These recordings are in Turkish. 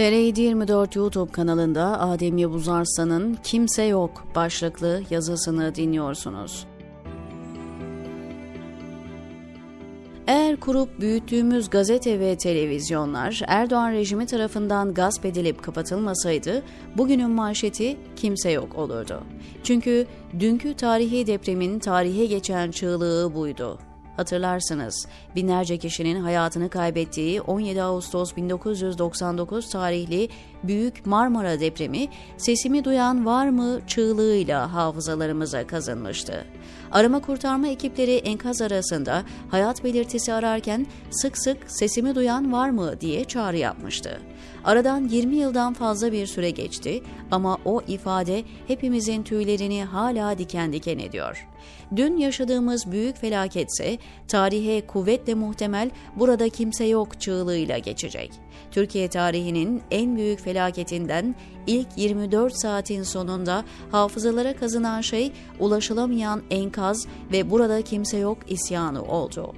TR 24 YouTube kanalında Adem Yavuz Arslan'ın Kimse Yok başlıklı yazısını dinliyorsunuz. Eğer kurup büyüttüğümüz gazete ve televizyonlar Erdoğan rejimi tarafından gasp edilip kapatılmasaydı bugünün manşeti kimse yok olurdu. Çünkü dünkü tarihi depremin tarihe geçen çığlığı buydu. Hatırlarsınız, binlerce kişinin hayatını kaybettiği 17 Ağustos 1999 tarihli Büyük Marmara depremi sesimi duyan var mı çığlığıyla hafızalarımıza kazınmıştı. Arama kurtarma ekipleri enkaz arasında hayat belirtisi ararken sık sık sesimi duyan var mı diye çağrı yapmıştı. Aradan 20 yıldan fazla bir süre geçti ama o ifade hepimizin tüylerini hala diken diken ediyor. Dün yaşadığımız büyük felaketse tarihe kuvvetle muhtemel burada kimse yok çığlığıyla geçecek. Türkiye tarihinin en büyük felaketinden ilk 24 saatin sonunda hafızalara kazınan şey ulaşılamayan enkaz ve burada kimse yok isyanı oldu.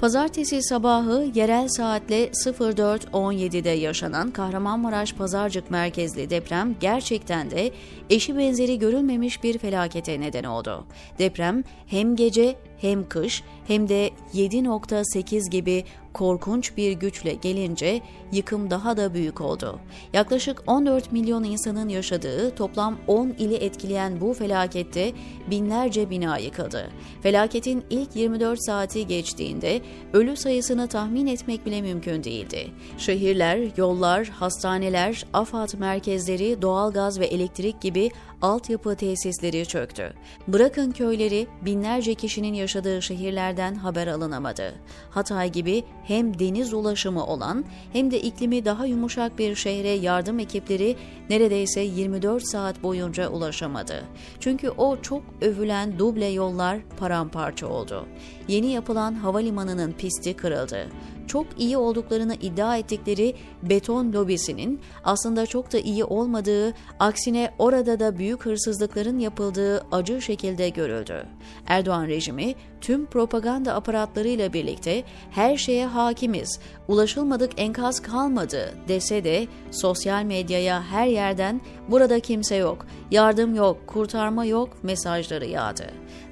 Pazartesi sabahı yerel saatle 04.17'de yaşanan Kahramanmaraş Pazarcık merkezli deprem gerçekten de eşi benzeri görülmemiş bir felakete neden oldu. Deprem hem gece hem kış hem de 7.8 gibi korkunç bir güçle gelince yıkım daha da büyük oldu. Yaklaşık 14 milyon insanın yaşadığı toplam 10 ili etkileyen bu felakette binlerce bina yıkıldı. Felaketin ilk 24 saati geçtiğinde ölü sayısını tahmin etmek bile mümkün değildi. Şehirler, yollar, hastaneler, AFAD merkezleri, doğalgaz ve elektrik gibi altyapı tesisleri çöktü. Bırakın köyleri, binlerce kişinin yaşadığı şehirlerden haber alınamadı. Hatay gibi hem deniz ulaşımı olan hem de iklimi daha yumuşak bir şehre yardım ekipleri neredeyse 24 saat boyunca ulaşamadı. Çünkü o çok övülen duble yollar paramparça oldu. Yeni yapılan havalimanının pisti kırıldı çok iyi olduklarını iddia ettikleri beton lobisinin aslında çok da iyi olmadığı, aksine orada da büyük hırsızlıkların yapıldığı acı şekilde görüldü. Erdoğan rejimi tüm propaganda aparatlarıyla birlikte her şeye hakimiz, ulaşılmadık enkaz kalmadı dese de sosyal medyaya her yerden burada kimse yok, yardım yok, kurtarma yok mesajları yağdı.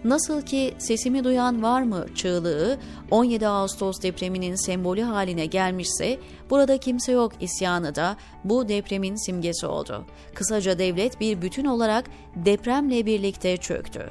Nasıl ki sesimi duyan var mı çığlığı 17 Ağustos depreminin sembolü haline gelmişse burada kimse yok isyanı da bu depremin simgesi oldu. Kısaca devlet bir bütün olarak depremle birlikte çöktü.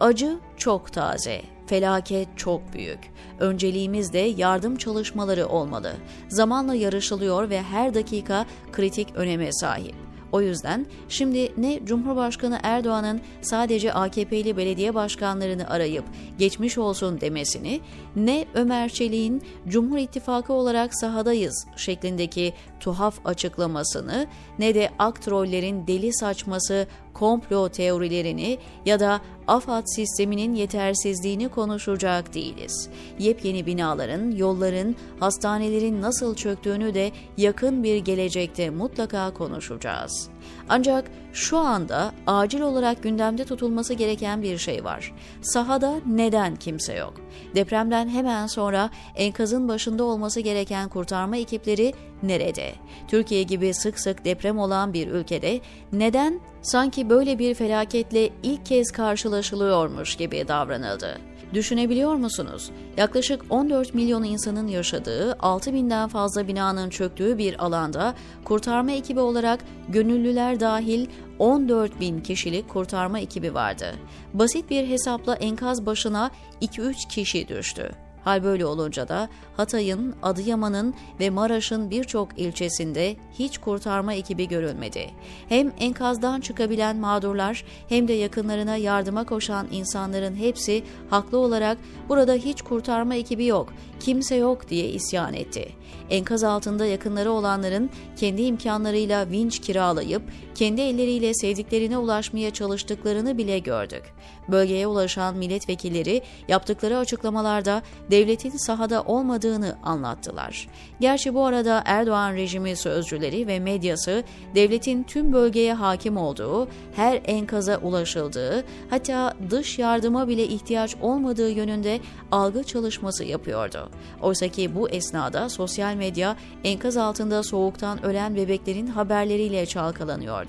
Acı çok taze, felaket çok büyük. Önceliğimiz de yardım çalışmaları olmalı. Zamanla yarışılıyor ve her dakika kritik öneme sahip. O yüzden şimdi ne Cumhurbaşkanı Erdoğan'ın sadece AKP'li belediye başkanlarını arayıp geçmiş olsun demesini, ne Ömer Çelik'in Cumhur İttifakı olarak sahadayız şeklindeki tuhaf açıklamasını, ne de aktrollerin deli saçması komplo teorilerini ya da AFAD sisteminin yetersizliğini konuşacak değiliz. Yepyeni binaların, yolların, hastanelerin nasıl çöktüğünü de yakın bir gelecekte mutlaka konuşacağız. Ancak şu anda acil olarak gündemde tutulması gereken bir şey var. Sahada neden kimse yok? Depremden hemen sonra enkazın başında olması gereken kurtarma ekipleri nerede? Türkiye gibi sık sık deprem olan bir ülkede neden sanki böyle bir felaketle ilk kez karşılaşılıyormuş gibi davranıldı? Düşünebiliyor musunuz? Yaklaşık 14 milyon insanın yaşadığı, 6 binden fazla binanın çöktüğü bir alanda kurtarma ekibi olarak gönüllüler dahil 14 bin kişilik kurtarma ekibi vardı. Basit bir hesapla enkaz başına 2-3 kişi düştü. Hal böyle olunca da Hatay'ın, Adıyaman'ın ve Maraş'ın birçok ilçesinde hiç kurtarma ekibi görülmedi. Hem enkazdan çıkabilen mağdurlar hem de yakınlarına yardıma koşan insanların hepsi haklı olarak burada hiç kurtarma ekibi yok, kimse yok diye isyan etti. Enkaz altında yakınları olanların kendi imkanlarıyla vinç kiralayıp kendi elleriyle sevdiklerine ulaşmaya çalıştıklarını bile gördük. Bölgeye ulaşan milletvekilleri yaptıkları açıklamalarda devletin sahada olmadığını anlattılar. Gerçi bu arada Erdoğan rejimi sözcüleri ve medyası devletin tüm bölgeye hakim olduğu, her enkaza ulaşıldığı, hatta dış yardıma bile ihtiyaç olmadığı yönünde algı çalışması yapıyordu. Oysa ki bu esnada sosyal medya enkaz altında soğuktan ölen bebeklerin haberleriyle çalkalanıyordu.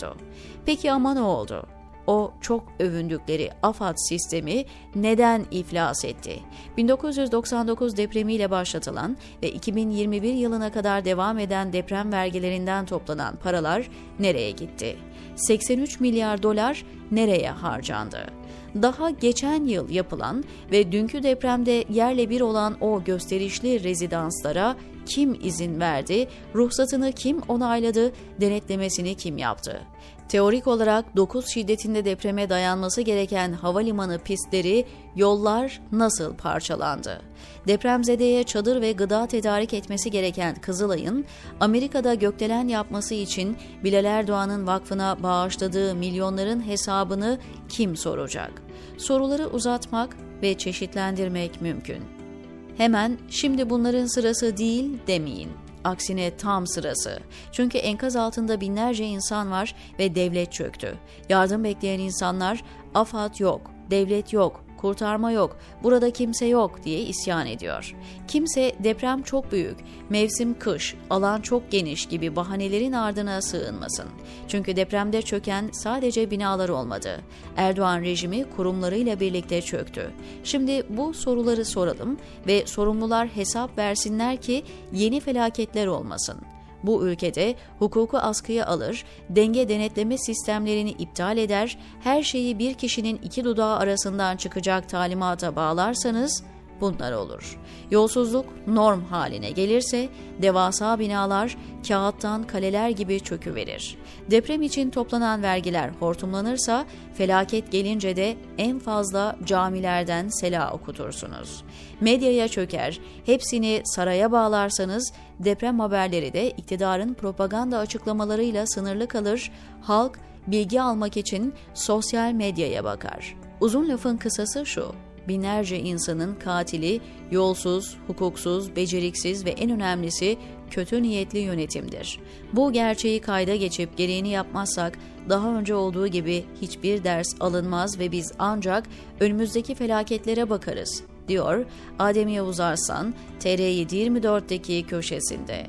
Peki ama ne oldu? o çok övündükleri AFAD sistemi neden iflas etti? 1999 depremiyle başlatılan ve 2021 yılına kadar devam eden deprem vergilerinden toplanan paralar nereye gitti? 83 milyar dolar nereye harcandı? Daha geçen yıl yapılan ve dünkü depremde yerle bir olan o gösterişli rezidanslara kim izin verdi, ruhsatını kim onayladı, denetlemesini kim yaptı? Teorik olarak 9 şiddetinde depreme dayanması gereken havalimanı pistleri, yollar nasıl parçalandı? Depremzedeye çadır ve gıda tedarik etmesi gereken Kızılay'ın Amerika'da gökdelen yapması için Bilal Erdoğan'ın vakfına bağışladığı milyonların hesabını kim soracak? Soruları uzatmak ve çeşitlendirmek mümkün. Hemen şimdi bunların sırası değil demeyin. Aksine tam sırası. Çünkü enkaz altında binlerce insan var ve devlet çöktü. Yardım bekleyen insanlar AFAD yok, devlet yok, kurtarma yok, burada kimse yok diye isyan ediyor. Kimse deprem çok büyük, mevsim kış, alan çok geniş gibi bahanelerin ardına sığınmasın. Çünkü depremde çöken sadece binalar olmadı. Erdoğan rejimi kurumlarıyla birlikte çöktü. Şimdi bu soruları soralım ve sorumlular hesap versinler ki yeni felaketler olmasın bu ülkede hukuku askıya alır, denge denetleme sistemlerini iptal eder, her şeyi bir kişinin iki dudağı arasından çıkacak talimata bağlarsanız bunlar olur. Yolsuzluk norm haline gelirse devasa binalar kağıttan kaleler gibi çöküverir. Deprem için toplanan vergiler hortumlanırsa felaket gelince de en fazla camilerden sela okutursunuz. Medyaya çöker, hepsini saraya bağlarsanız deprem haberleri de iktidarın propaganda açıklamalarıyla sınırlı kalır, halk bilgi almak için sosyal medyaya bakar. Uzun lafın kısası şu, binlerce insanın katili yolsuz, hukuksuz, beceriksiz ve en önemlisi kötü niyetli yönetimdir. Bu gerçeği kayda geçip gereğini yapmazsak daha önce olduğu gibi hiçbir ders alınmaz ve biz ancak önümüzdeki felaketlere bakarız, diyor Adem Yavuz Arslan TR724'deki köşesinde.